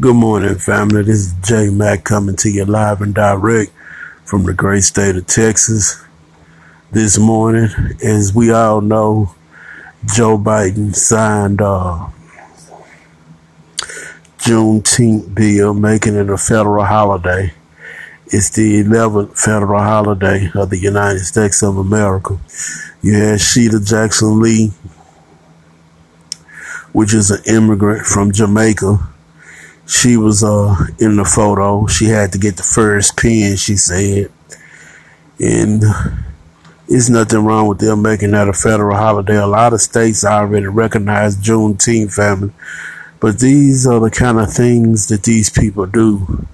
Good morning, family. This is J Mac coming to you live and direct from the great state of Texas. This morning, as we all know, Joe Biden signed uh, Juneteenth bill, making it a federal holiday. It's the 11th federal holiday of the United States of America. You had Sheila Jackson Lee, which is an immigrant from Jamaica she was uh in the photo. She had to get the first pin, she said. And there's nothing wrong with them making that a federal holiday. A lot of states already recognize Juneteenth family. But these are the kind of things that these people do.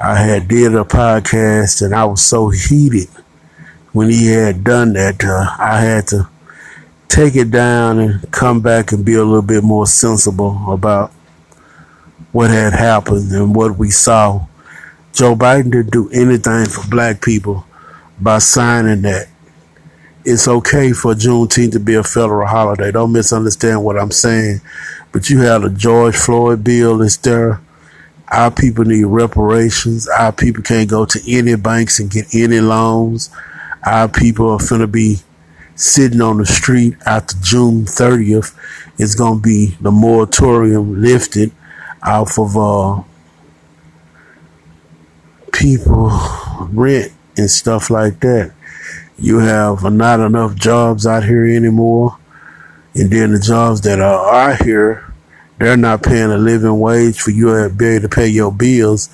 I had did a podcast and I was so heated when he had done that. Uh, I had to take it down and come back and be a little bit more sensible about what had happened and what we saw. Joe Biden didn't do anything for black people by signing that. It's okay for Juneteenth to be a federal holiday. Don't misunderstand what I'm saying. But you have a George Floyd bill that's there. Our people need reparations. Our people can't go to any banks and get any loans. Our people are finna be sitting on the street after June 30th. It's gonna be the moratorium lifted off of uh, people rent and stuff like that. You have not enough jobs out here anymore. And then the jobs that are out here, they're not paying a living wage for you to be able to pay your bills.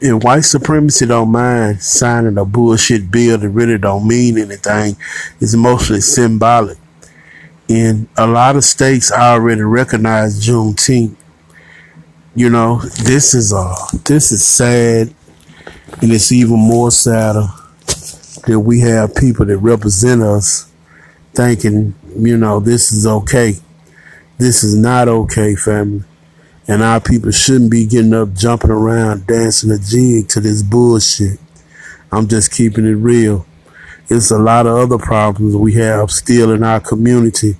And white supremacy don't mind signing a bullshit bill that really don't mean anything. It's mostly symbolic. And a lot of states already recognize Juneteenth you know, this is uh this is sad and it's even more sadder that we have people that represent us thinking, you know, this is okay. This is not okay, family. And our people shouldn't be getting up, jumping around, dancing a jig to this bullshit. I'm just keeping it real. It's a lot of other problems we have still in our community.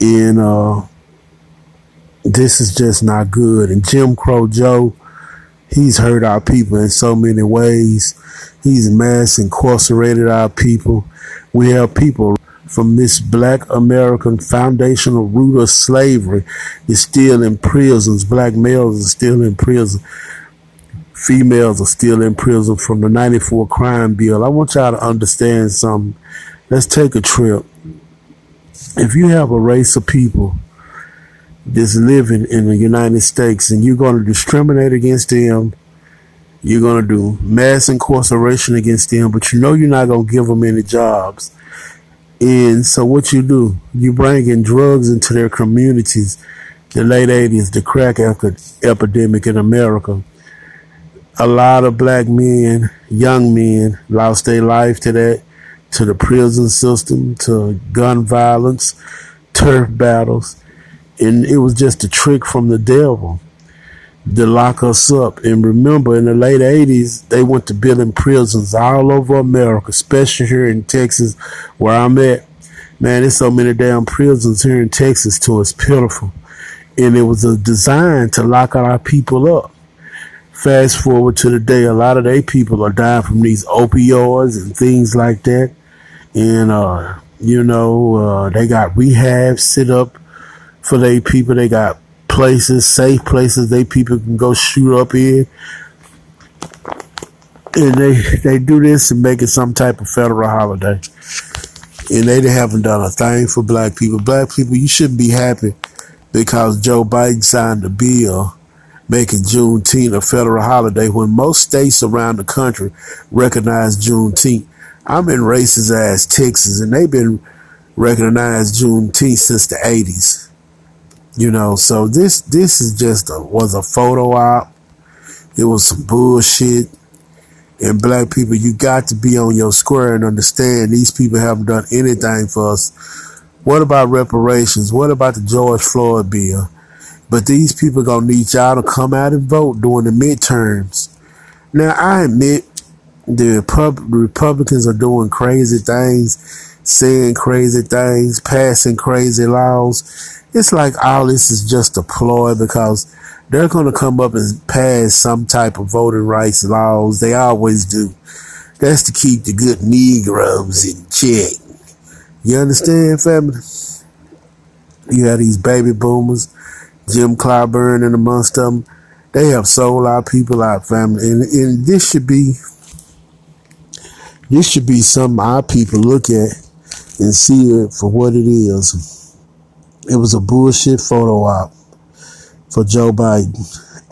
And uh, this is just not good. And Jim Crow Joe, he's hurt our people in so many ways. He's mass incarcerated our people. We have people from this black American foundational root of slavery is still in prisons. Black males are still in prison. Females are still in prison from the 94 crime bill. I want y'all to understand something. Let's take a trip. If you have a race of people that's living in the United States and you're going to discriminate against them. You're going to do mass incarceration against them, but you know you're not going to give them any jobs. And so what you do, you bring in drugs into their communities. The late 80s, the crack epidemic in America. A lot of black men, young men, lost their life to that, to the prison system, to gun violence, turf battles and it was just a trick from the devil to lock us up. And remember, in the late 80s, they went to building prisons all over America, especially here in Texas, where I'm at. Man, there's so many damn prisons here in Texas, too. It's pitiful. And it was a design to lock our people up. Fast forward to the day, a lot of their people are dying from these opioids and things like that. And, uh, you know, uh, they got rehab set up for they people. They got places, safe places they people can go shoot up in. And they they do this and make it some type of federal holiday. And they haven't done a thing for black people. Black people, you shouldn't be happy because Joe Biden signed a bill making Juneteenth a federal holiday when most states around the country recognize Juneteenth. I'm in racist ass Texas and they've been recognized Juneteenth since the 80s. You know, so this this is just a, was a photo op. It was some bullshit. And black people, you got to be on your square and understand these people haven't done anything for us. What about reparations? What about the George Floyd bill? But these people gonna need y'all to come out and vote during the midterms. Now I admit the Republicans are doing crazy things, saying crazy things, passing crazy laws. It's like all this is just a ploy because they're going to come up and pass some type of voting rights laws. They always do. That's to keep the good Negroes in check. You understand, family? You have these baby boomers, Jim Clyburn and amongst them. They have sold our people out, family. And, and this should be this should be something our people look at and see it for what it is. It was a bullshit photo op for Joe Biden.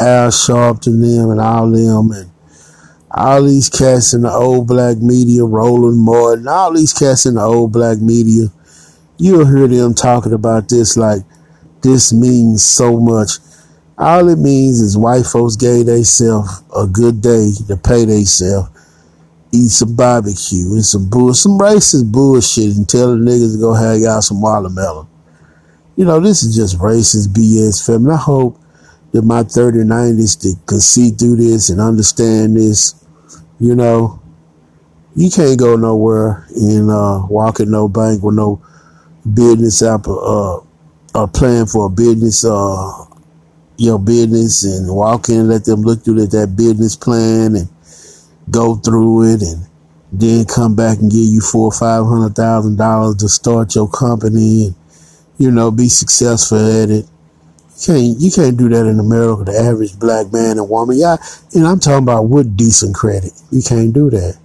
Al Sharpton them and all them and all these cats in the old black media, Roland Martin, all these cats in the old black media, you'll hear them talking about this like this means so much. All it means is white folks gave themselves a good day to pay themselves eat some barbecue and some bull, some racist bullshit and tell the niggas to go have y'all some watermelon. You know, this is just racist BS, fam. I hope that my 3090s can see through this and understand this. You know, you can't go nowhere uh, in no bank with no business app uh, or plan for a business uh, your business and walk in and let them look through that, that business plan and go through it and then come back and give you four or five hundred thousand dollars to start your company and you know be successful at it. You can't you can't do that in America. The average black man and woman, yeah, and I'm talking about with decent credit. You can't do that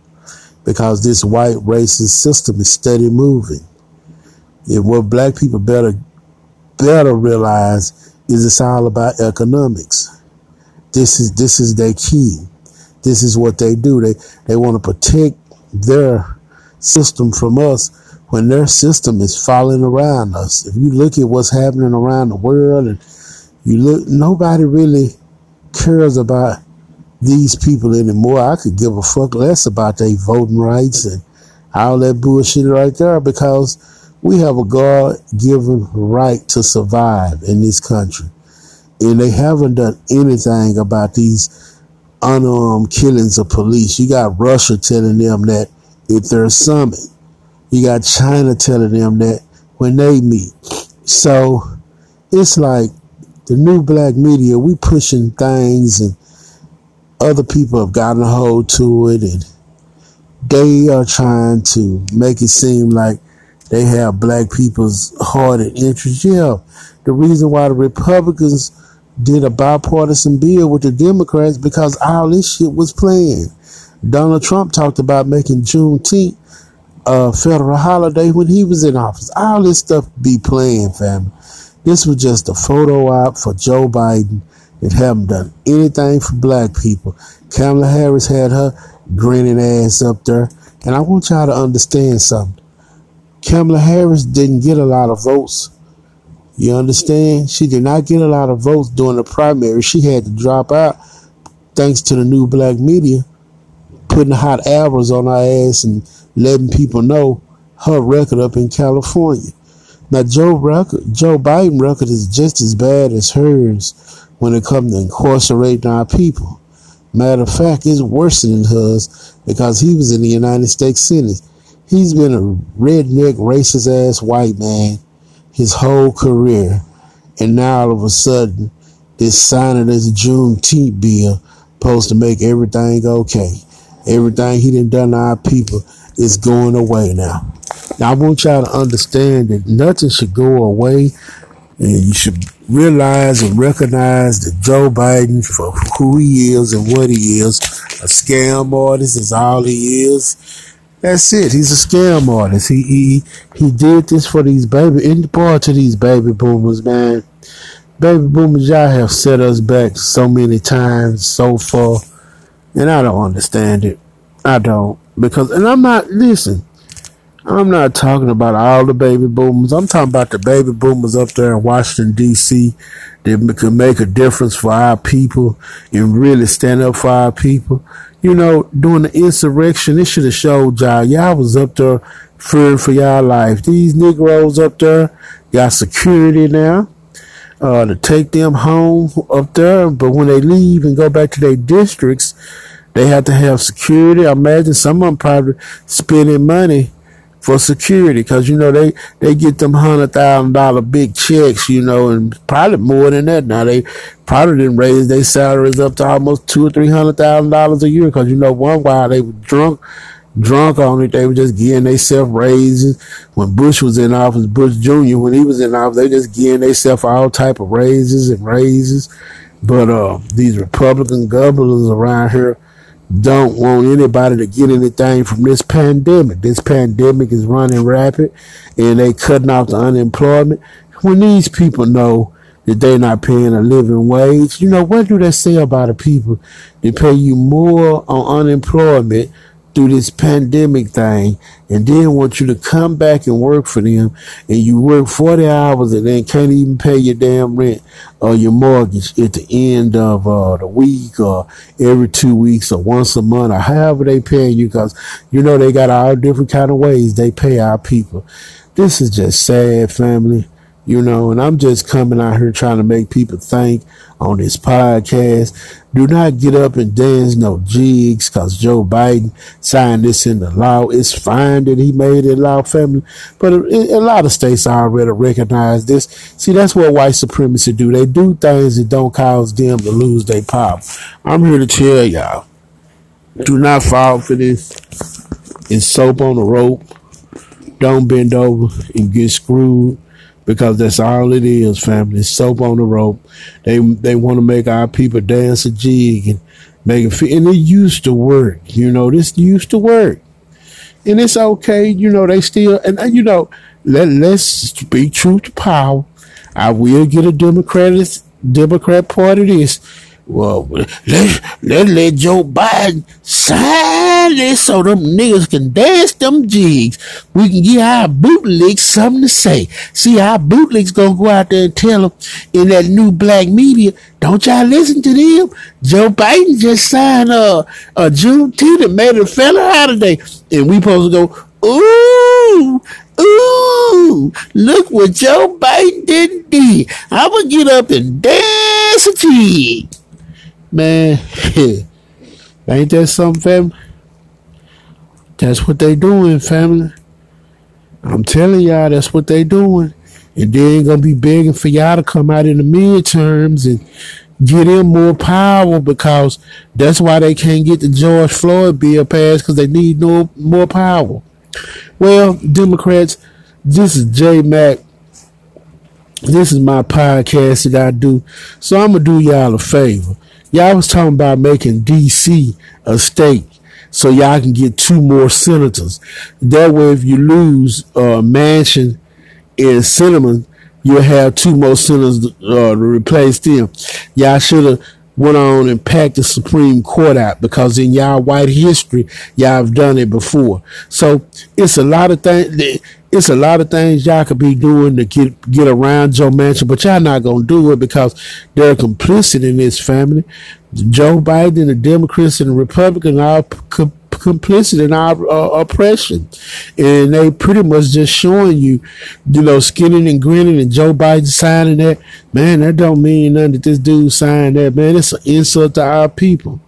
because this white racist system is steady moving. And what black people better better realize is it's all about economics. This is this is their key. This is what they do. They they want to protect their system from us when their system is falling around us. If you look at what's happening around the world and you look nobody really cares about these people anymore. I could give a fuck less about their voting rights and all that bullshit right there because we have a God given right to survive in this country. And they haven't done anything about these unarmed killings of police. You got Russia telling them that at their summit. You got China telling them that when they meet. So it's like the new black media, we pushing things and other people have gotten a hold to it and they are trying to make it seem like they have black people's heart and interest. Yeah, the reason why the Republicans did a bipartisan bill with the Democrats because all this shit was planned. Donald Trump talked about making Juneteenth a federal holiday when he was in office. All this stuff be planned, family. This was just a photo op for Joe Biden It haven't done anything for black people. Kamala Harris had her grinning ass up there. And I want y'all to understand something. Kamala Harris didn't get a lot of votes you understand? She did not get a lot of votes during the primary. She had to drop out thanks to the new black media putting hot albums on her ass and letting people know her record up in California. Now Joe record, Joe Biden record is just as bad as hers when it comes to incarcerating our people. Matter of fact, it's worse than hers because he was in the United States Senate. He's been a redneck, racist ass white man his whole career. And now all of a sudden, this signing this Juneteenth bill supposed to make everything okay. Everything he done done to our people is going away now. Now I want y'all to understand that nothing should go away and you should realize and recognize that Joe Biden for who he is and what he is, a scam artist is all he is. That's it. He's a scam artist. He he he did this for these baby in part to these baby boomers, man. Baby boomers, y'all have set us back so many times so far, and I don't understand it. I don't because, and I'm not listen. I'm not talking about all the baby boomers. I'm talking about the baby boomers up there in Washington D.C. that can make a difference for our people and really stand up for our people you know, during the insurrection, it should have showed y'all. Y'all was up there fearing for y'all life. These Negroes up there got security now uh, to take them home up there. But when they leave and go back to their districts, They have to have security. I imagine some of them probably spending money for security because you know they they get them hundred thousand dollar big checks, you know, and probably more than that. Now they probably didn't raise their salaries up to almost two or three hundred thousand dollars a year because you know one while they were drunk drunk on it. They were just getting themselves raises. When Bush was in office, Bush Jr., when he was in office, they just getting themselves all type of raises and raises. But uh, these Republican governors around here don't want anybody to get anything from this pandemic. This pandemic is running rapid and they cutting off the unemployment. When these people know that they're not paying a living wage, you know, what do they say about the people that pay you more on unemployment through this pandemic thing and then want you to come back and work for them and you work 40 hours and then can't even pay your damn rent or your mortgage at the end of uh, the week or every two weeks or once a month or however they pay you because you know they got all different kind of ways they pay our people. This is just sad family you know, and I'm just coming out here trying to make people think on this podcast. Do not get up and dance no jigs because Joe Biden signed this into law. It's fine that he made it law, family, but a, a lot of states already recognize this. See, that's what white supremacy do. They do things that don't cause them to lose their power. I'm here to tell y'all, do not fall for this. It's soap on the rope. Don't bend over and get screwed because that's all it is, family. Soap on the rope. They they want to make our people dance a jig and make it feel, and it used to work. You know, this used to work, and it's okay. You know, they still and, and you know, let let's speak truth to power. I will get a Democratic Democrat part of this well, let's, let's let Joe Biden sign this so them niggas can dance them jigs. We can get our bootlegs something to say. See, our bootlegs gonna go out there and tell them in that new black media, don't y'all listen to them? Joe Biden just signed a, a Juneteenth and made a federal holiday. And we supposed to go, ooh, ooh, look what Joe Biden did. I'm gonna get up and dance a jig. Man, ain't that something, family? That's what they doing, family. I'm telling y'all, that's what they doing. And they ain't gonna be begging for y'all to come out in the midterms and get in more power because that's why they can't get the George Floyd bill passed because they need no more power. Well, Democrats, this is J Mac. This is my podcast that I do. So I'm gonna do y'all a favor. Y'all was talking about making DC a state so y'all can get two more senators. That way, if you lose uh, Manchin and Sinema, you'll have two more senators uh, to replace them. Y'all should have went on and packed the Supreme Court out because in y'all white history, y'all have done it before. So it's a lot of things. It's a lot of things y'all could be doing to get get around Joe Manchin, but y'all not gonna do it because they're complicit in this family. Joe Biden, the Democrats, and the Republicans co- complicit in our uh, oppression, and they pretty much just showing you, you know, skinning and grinning, and Joe Biden signing that. Man, that don't mean nothing that this dude signed that. Man, it's an insult to our people.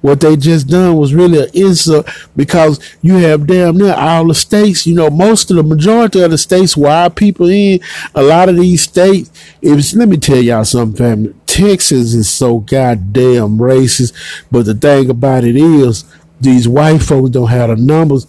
What they just done was really an insult because you have damn near all the states, you know, most of the majority of the states where our people in, a lot of these states, it's, let me tell y'all something, family. Texas is so goddamn racist, but the thing about it is, these white folks don't have the numbers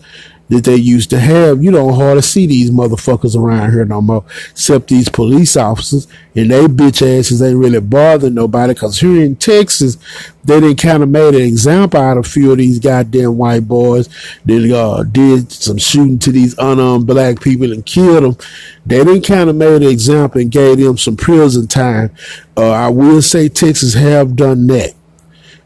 that they used to have. You don't hardly see these motherfuckers around here no more, except these police officers. And they bitch asses ain't really bothering nobody because here in Texas, they didn't kind of made an example out of a few of these goddamn white boys that uh, did some shooting to these unarmed black people and killed them. They didn't kind of made an example and gave them some prison time. Uh, I will say Texas have done that.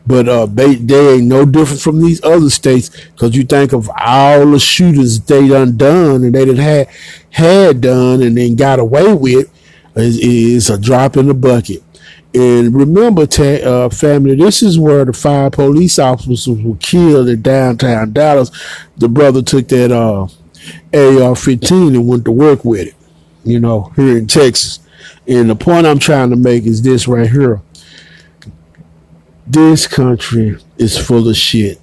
But uh, they they ain't no different from these other states because you think of all the shooters they done done and they done had had done and then got away with is, is a drop in the bucket. And remember, uh, family, this is where the five police officers were killed in downtown Dallas. The brother took that uh, AR-15 and went to work with it. You know, here in Texas. And the point I'm trying to make is this right here This country is full of shit.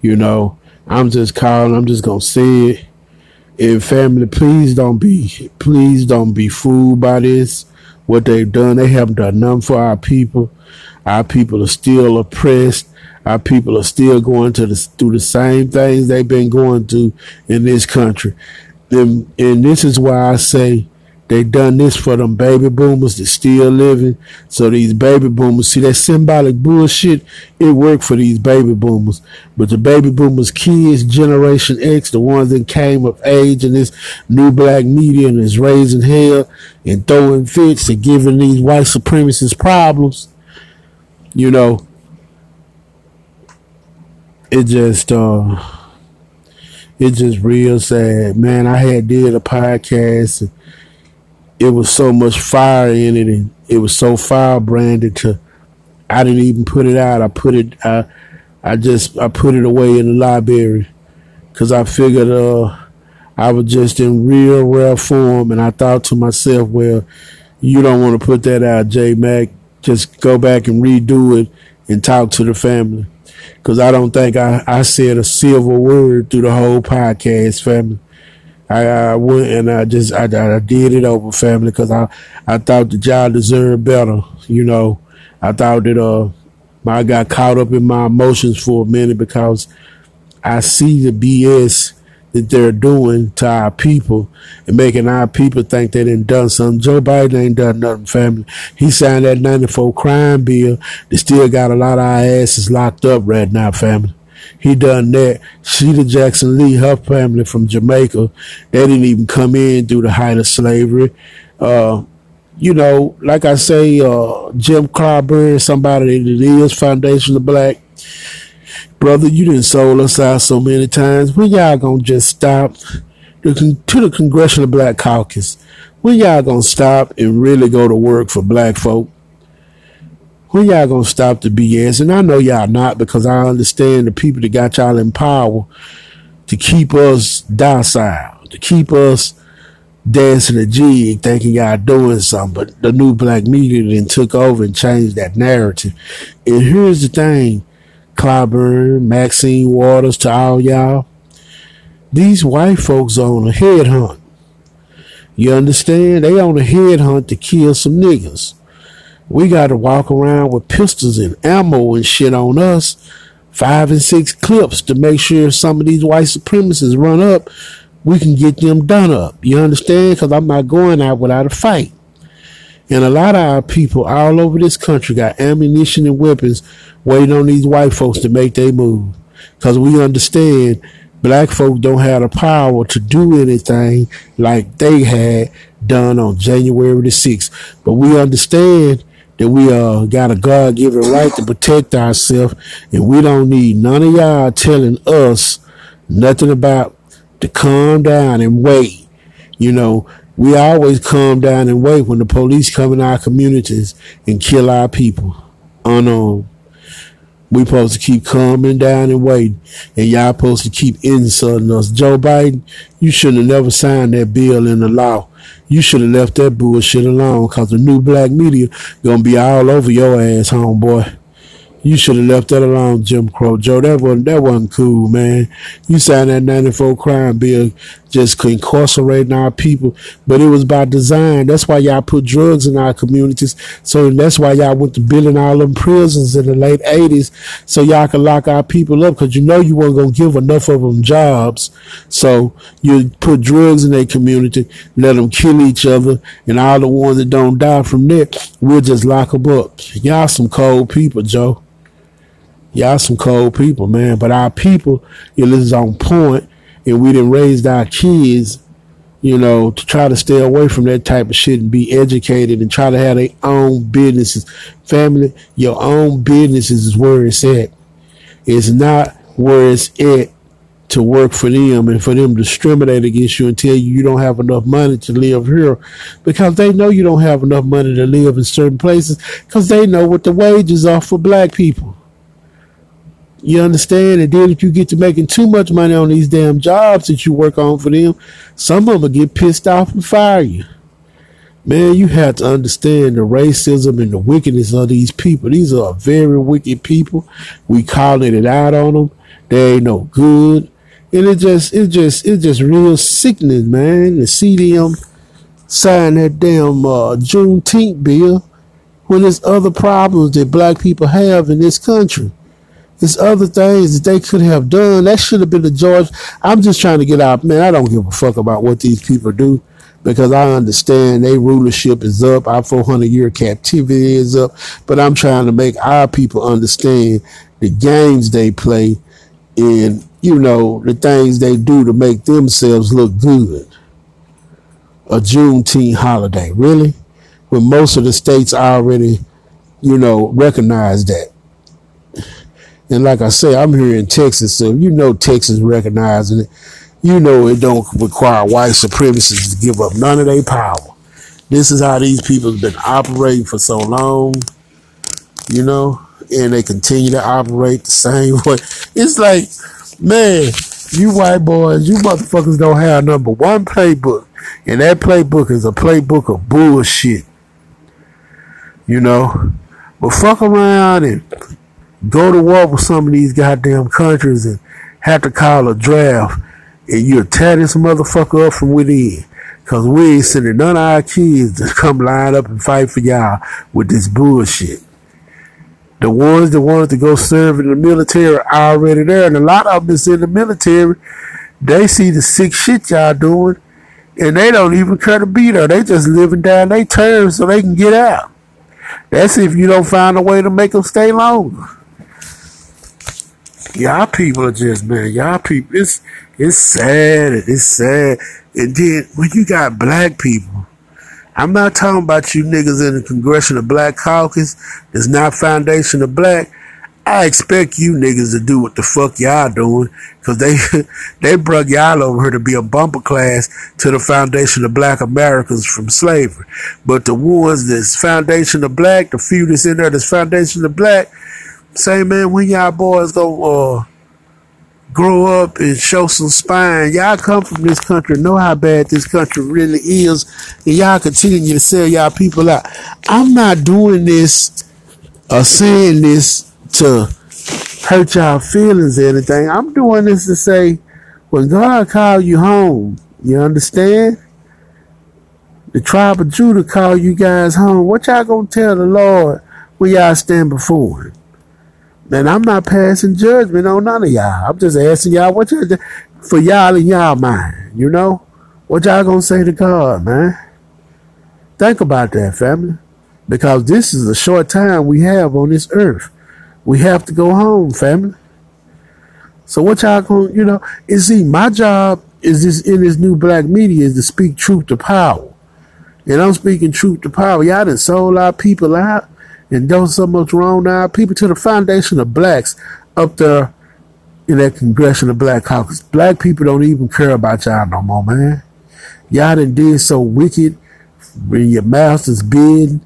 You know, I'm just calling, I'm just gonna say it. And family, please don't be please don't be fooled by this. What they've done, they haven't done nothing for our people. Our people are still oppressed. Our people are still going to the, through the same things they've been going through in this country. And, and this is why I say they done this for them baby boomers that still living. So these baby boomers, see that symbolic bullshit, it worked for these baby boomers. But the baby boomers kids, Generation X, the ones that came of age in this new black media and is raising hell and throwing fits and giving these white supremacists problems, you know, it just uh it's just real sad. Man, I had did a podcast and it was so much fire in it and it was so fire branded to I didn't even put it out. I put it I I just I put it away in the library cuz I figured uh I was just in real rare form and I thought to myself, well, you don't want to put that out, J Mac. Just go back and redo it and talk to the family. Cause I don't think I, I said a silver word through the whole podcast, family. I, I went and I just I, I did it over family because I I thought the y'all deserved better. You know, I thought that uh I got caught up in my emotions for a minute because I see the BS that they're doing to our people and making our people think they didn't done something. Joe Biden ain't done nothing, family. He signed that 94 crime bill that still got a lot of our asses locked up right now, family. He done that. Sheila Jackson Lee, her family from Jamaica, they didn't even come in through the height of slavery. Uh, you know, like I say, uh, Jim Clyburn, somebody that is Foundation of Black, brother, you didn't sold us out so many times. When y'all gonna just stop the, to the Congressional Black Caucus? When y'all gonna stop and really go to work for black folk? When y'all gonna stop the BS? And I know y'all not because I understand the people that got y'all in power to keep us docile, to keep us dancing a jig, thinking y'all doing something. But the new black media then took over and changed that narrative. And here's the thing Clyburn, Maxine Waters, to all y'all. These white folks on a headhunt. You understand? They on a headhunt to kill some niggas. We got to walk around with pistols and ammo and shit on us. Five and six clips to make sure if some of these white supremacists run up, we can get them done up. You understand? Because I'm not going out without a fight. And a lot of our people all over this country got ammunition and weapons waiting on these white folks to make their move. Because we understand black folk don't have the power to do anything like they had done on January the 6th. But we understand that we uh, got a God given right to protect ourselves, and we don't need none of y'all telling us nothing about to calm down and wait. You know, we always calm down and wait when the police come in our communities and kill our people unarmed. We supposed to keep calming down and waiting, and y'all supposed to keep insulting us. Joe Biden, you shouldn't have never signed that bill in the law. You should have left that bullshit alone, cause the new black media gonna be all over your ass, homeboy. You should have left that alone, Jim Crow Joe. That wasn't that wasn't cool, man. You signed that 94 crime bill just incarcerating our people, but it was by design. That's why y'all put drugs in our communities. So that's why y'all went to building all them prisons in the late 80s, so y'all could lock our people up, because you know you weren't gonna give enough of them jobs. So you put drugs in their community, let them kill each other, and all the ones that don't die from that, we'll just lock them up. Y'all some cold people, Joe. Y'all some cold people, man. But our people, know, is on point, and we didn't raise our kids, you know, to try to stay away from that type of shit and be educated and try to have their own businesses. Family, your own businesses is where it's at. It's not where it's at to work for them and for them to discriminate against you and tell you you don't have enough money to live here because they know you don't have enough money to live in certain places because they know what the wages are for black people. You understand? And then if you get to making too much money on these damn jobs that you work on for them, some of them will get pissed off and fire you. Man, you have to understand the racism and the wickedness of these people. These are very wicked people. We calling it out on them. They ain't no good. And it just, it just, it just real sickening, man, to see them sign that damn uh, Juneteenth bill when there's other problems that black people have in this country. There's other things that they could have done. That should have been the George. I'm just trying to get out. Man, I don't give a fuck about what these people do because I understand their rulership is up, our 400 year captivity is up, but I'm trying to make our people understand the games they play and, you know, the things they do to make themselves look good. A Juneteenth holiday, really? When most of the states already, you know, recognize that. And like I say, I'm here in Texas, so you know Texas recognizing it you know it don't require white supremacists to give up none of their power. This is how these people have been operating for so long, you know, and they continue to operate the same way. It's like, man, you white boys, you motherfuckers don't have number one playbook, and that playbook is a playbook of bullshit. You know, but fuck around and go to war with some of these goddamn countries and have to call a draft and you'll tear this motherfucker up from within. Cause we ain't sending none of our kids to come line up and fight for y'all with this bullshit. The ones that wanted to go serve in the military are already there, and a lot of them is in the military. They see the sick shit y'all doing, and they don't even care to be there. They just living down their terms so they can get out. That's if you don't find a way to make them stay longer. Y'all people are just man, y'all people. It's it's sad. It's sad. And then when you got black people, I'm not talking about you niggas in the Congressional Black Caucus. That's not Foundation of Black. I expect you niggas to do what the fuck y'all doing, cause they they brought y'all over here to be a bumper class to the Foundation of Black Americans from slavery. But the ones that's Foundation of Black, the few that's in there that's Foundation of Black, say man, when y'all boys go uh grow up and show some spine. Y'all come from this country, know how bad this country really is, and y'all continue to sell y'all people out. I'm not doing this or saying this to hurt y'all feelings or anything. I'm doing this to say, when God called you home, you understand? The tribe of Judah called you guys home. What y'all gonna tell the Lord when y'all stand before him? And I'm not passing judgment on none of y'all. I'm just asking y'all what you for y'all in y'all mind, you know? What y'all gonna say to God, man? Think about that, family. Because this is the short time we have on this earth. We have to go home, family. So what y'all gonna, you know, and see, my job is this in this new black media is to speak truth to power. And I'm speaking truth to power. Y'all done sold our people out and done so much wrong now. People to the foundation of blacks up there in that congressional black caucus. Black people don't even care about y'all no more, man. Y'all done did so wicked when your master's bid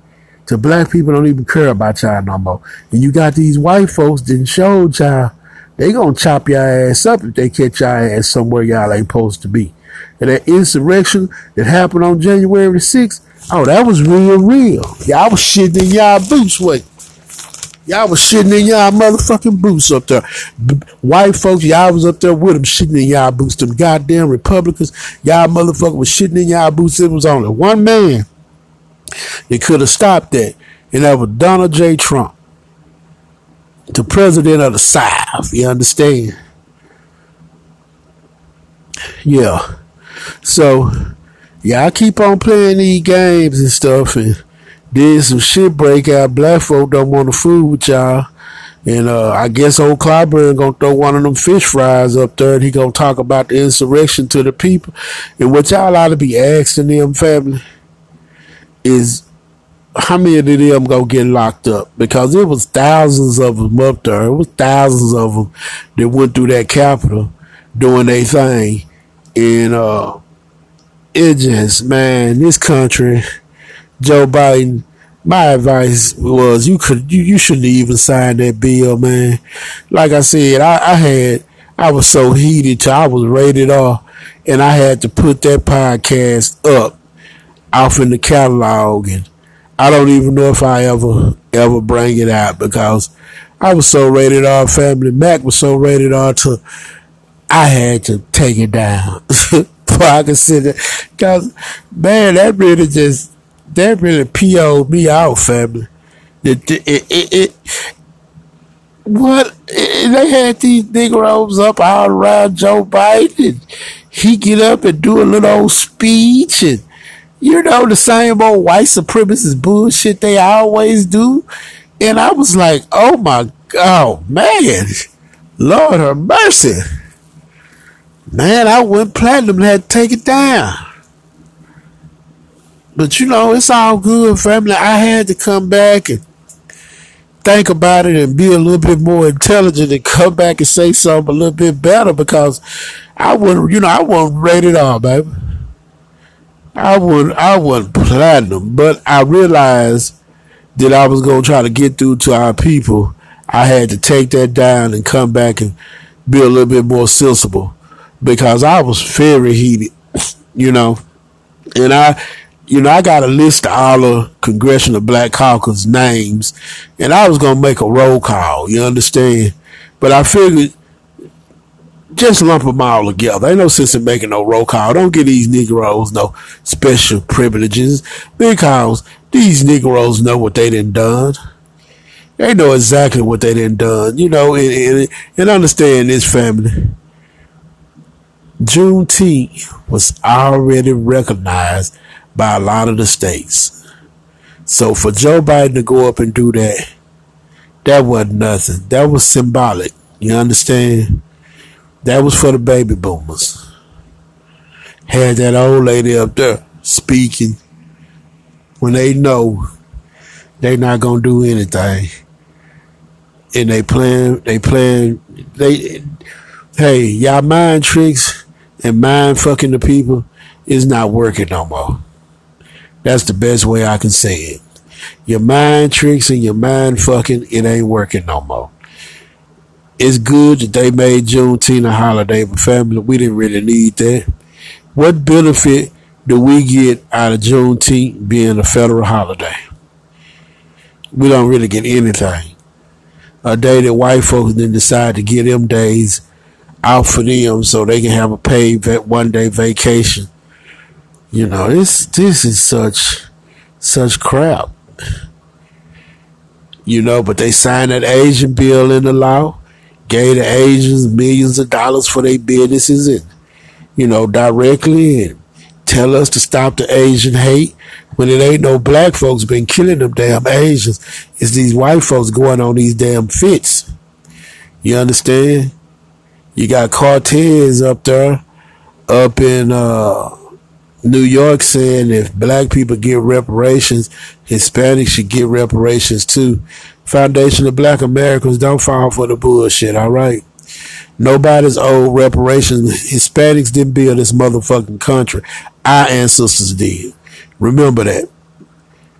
to black people don't even care about y'all no more. And you got these white folks didn't show y'all they gonna chop your ass up if they catch your ass somewhere y'all ain't supposed to be. And that insurrection that happened on January the 6th, Oh, that was real, real. Y'all was shitting in y'all boots. Wait. Y'all was shitting in y'all motherfucking boots up there. White folks, y'all was up there with them shitting in y'all boots. Them goddamn Republicans, y'all motherfuckers was shitting in y'all boots. It was only one man that could have stopped that, and that was Donald J. Trump, the president of the South. You understand? Yeah. So y'all keep on playing these games and stuff and then some shit break out. Black folk don't want to fool with y'all. And uh, I guess old Clyburn gonna throw one of them fish fries up there and he gonna talk about the insurrection to the people. And what y'all ought to be asking them family is how many of them gonna get locked up? Because it was thousands of them up there. It was thousands of them that went through that Capitol doing their thing. And uh, it just man, this country, Joe Biden. My advice was you could you, you shouldn't even sign that bill, man. Like I said, I, I had I was so heated I was rated off, and I had to put that podcast up off in the catalog and I don't even know if I ever ever bring it out because I was so rated R family. Mac was so rated R to I had to take it down before I there. Cause man, that really just that really PO'd me out, family. It, it, it, it what they had these Negroes up all around Joe Biden. He get up and do a little old speech and you know the same old white supremacist bullshit they always do. And I was like, oh my god, man, Lord have mercy. Man, I went platinum and had to take it down. But you know, it's all good, family. I had to come back and think about it and be a little bit more intelligent and come back and say something a little bit better because I wouldn't, you know, I wasn't rated R, baby. I wouldn't. I wasn't platinum, but I realized that I was gonna try to get through to our people. I had to take that down and come back and be a little bit more sensible because I was very heated, you know. And I, you know, I got a list of all the Congressional Black Caucus names, and I was gonna make a roll call. You understand? But I figured just lump them all together. Ain't no sense in making no roll call. Don't give these Negroes no special privileges because these Negroes know what they done done. They know exactly what they done done. You know, and, and, and understand this family. Juneteenth was already recognized by a lot of the states. So for Joe Biden to go up and do that, that wasn't nothing. That was symbolic. You understand? That was for the baby boomers. Had that old lady up there speaking when they know they not gonna do anything. And they plan they plan they hey, y'all mind tricks and mind fucking the people is not working no more. That's the best way I can say it. Your mind tricks and your mind fucking, it ain't working no more. It's good that they made Juneteenth a holiday, but family, we didn't really need that. What benefit do we get out of Juneteenth being a federal holiday? We don't really get anything. A day that white folks then decide to get them days out for them so they can have a paid one day vacation. You know, this this is such such crap. You know, but they signed that Asian bill into law, gave the Asians millions of dollars for their businesses and you know, directly and tell us to stop the Asian hate when it ain't no black folks been killing them damn Asians. It's these white folks going on these damn fits. You understand? You got Cortez up there, up in uh, New York, saying if black people get reparations, Hispanics should get reparations too. Foundation of Black Americans don't fall for the bullshit. All right. Nobody's owed reparations. Hispanics didn't build this motherfucking country. Our ancestors did. Remember that.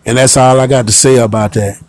And that's all I got to say about that.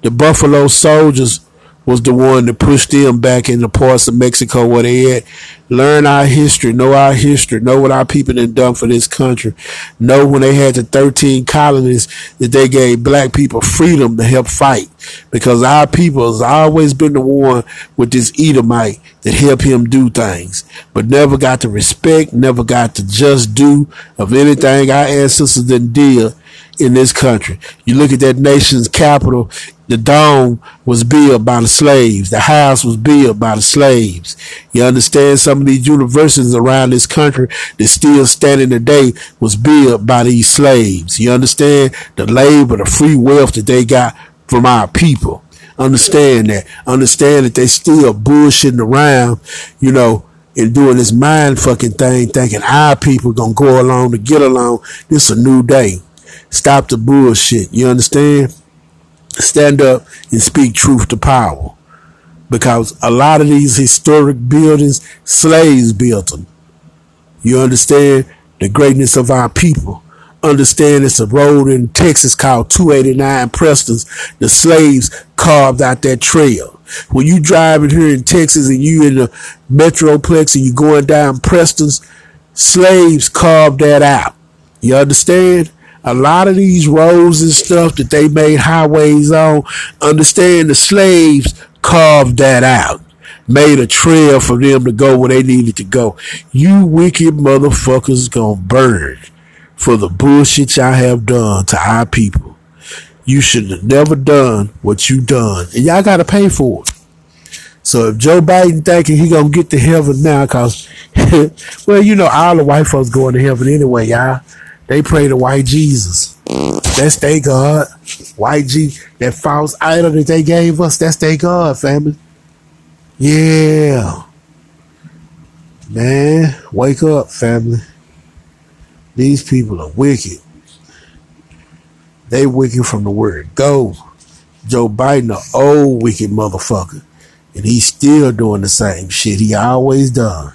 The Buffalo Soldiers was the one to push them back into parts of Mexico where they had. Learn our history, know our history, know what our people had done for this country. Know when they had the 13 colonies that they gave black people freedom to help fight. Because our people has always been the one with this Edomite that helped him do things, but never got the respect, never got the just due of anything our ancestors did in this country. You look at that nation's capital, the dome was built by the slaves. The house was built by the slaves. You understand some of these universities around this country that still standing today was built by these slaves. You understand the labor, the free wealth that they got from our people. Understand that. Understand that they still bullshitting around, you know, and doing this mind fucking thing, thinking our people gonna go along to get along. This a new day. Stop the bullshit. You understand? Stand up and speak truth to power. Because a lot of these historic buildings, slaves built them. You understand the greatness of our people. Understand it's a road in Texas called 289 Preston's. The slaves carved out that trail. When you driving here in Texas and you in the Metroplex and you going down Preston's, slaves carved that out. You understand? A lot of these roads and stuff that they made highways on, understand the slaves carved that out. Made a trail for them to go where they needed to go. You wicked motherfuckers gonna burn for the bullshit y'all have done to our people. You should have never done what you done. And y'all gotta pay for it. So if Joe Biden thinking he gonna get to heaven now, cause well, you know, all the white folks going to heaven anyway, y'all. They pray to white Jesus. That's their God. White G that false idol that they gave us, that's their God, family. Yeah. Man, wake up, family. These people are wicked. They wicked from the word go. Joe Biden, an old wicked motherfucker. And he's still doing the same shit he always done.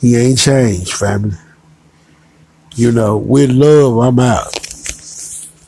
He ain't changed, family. You know, with love, I'm out.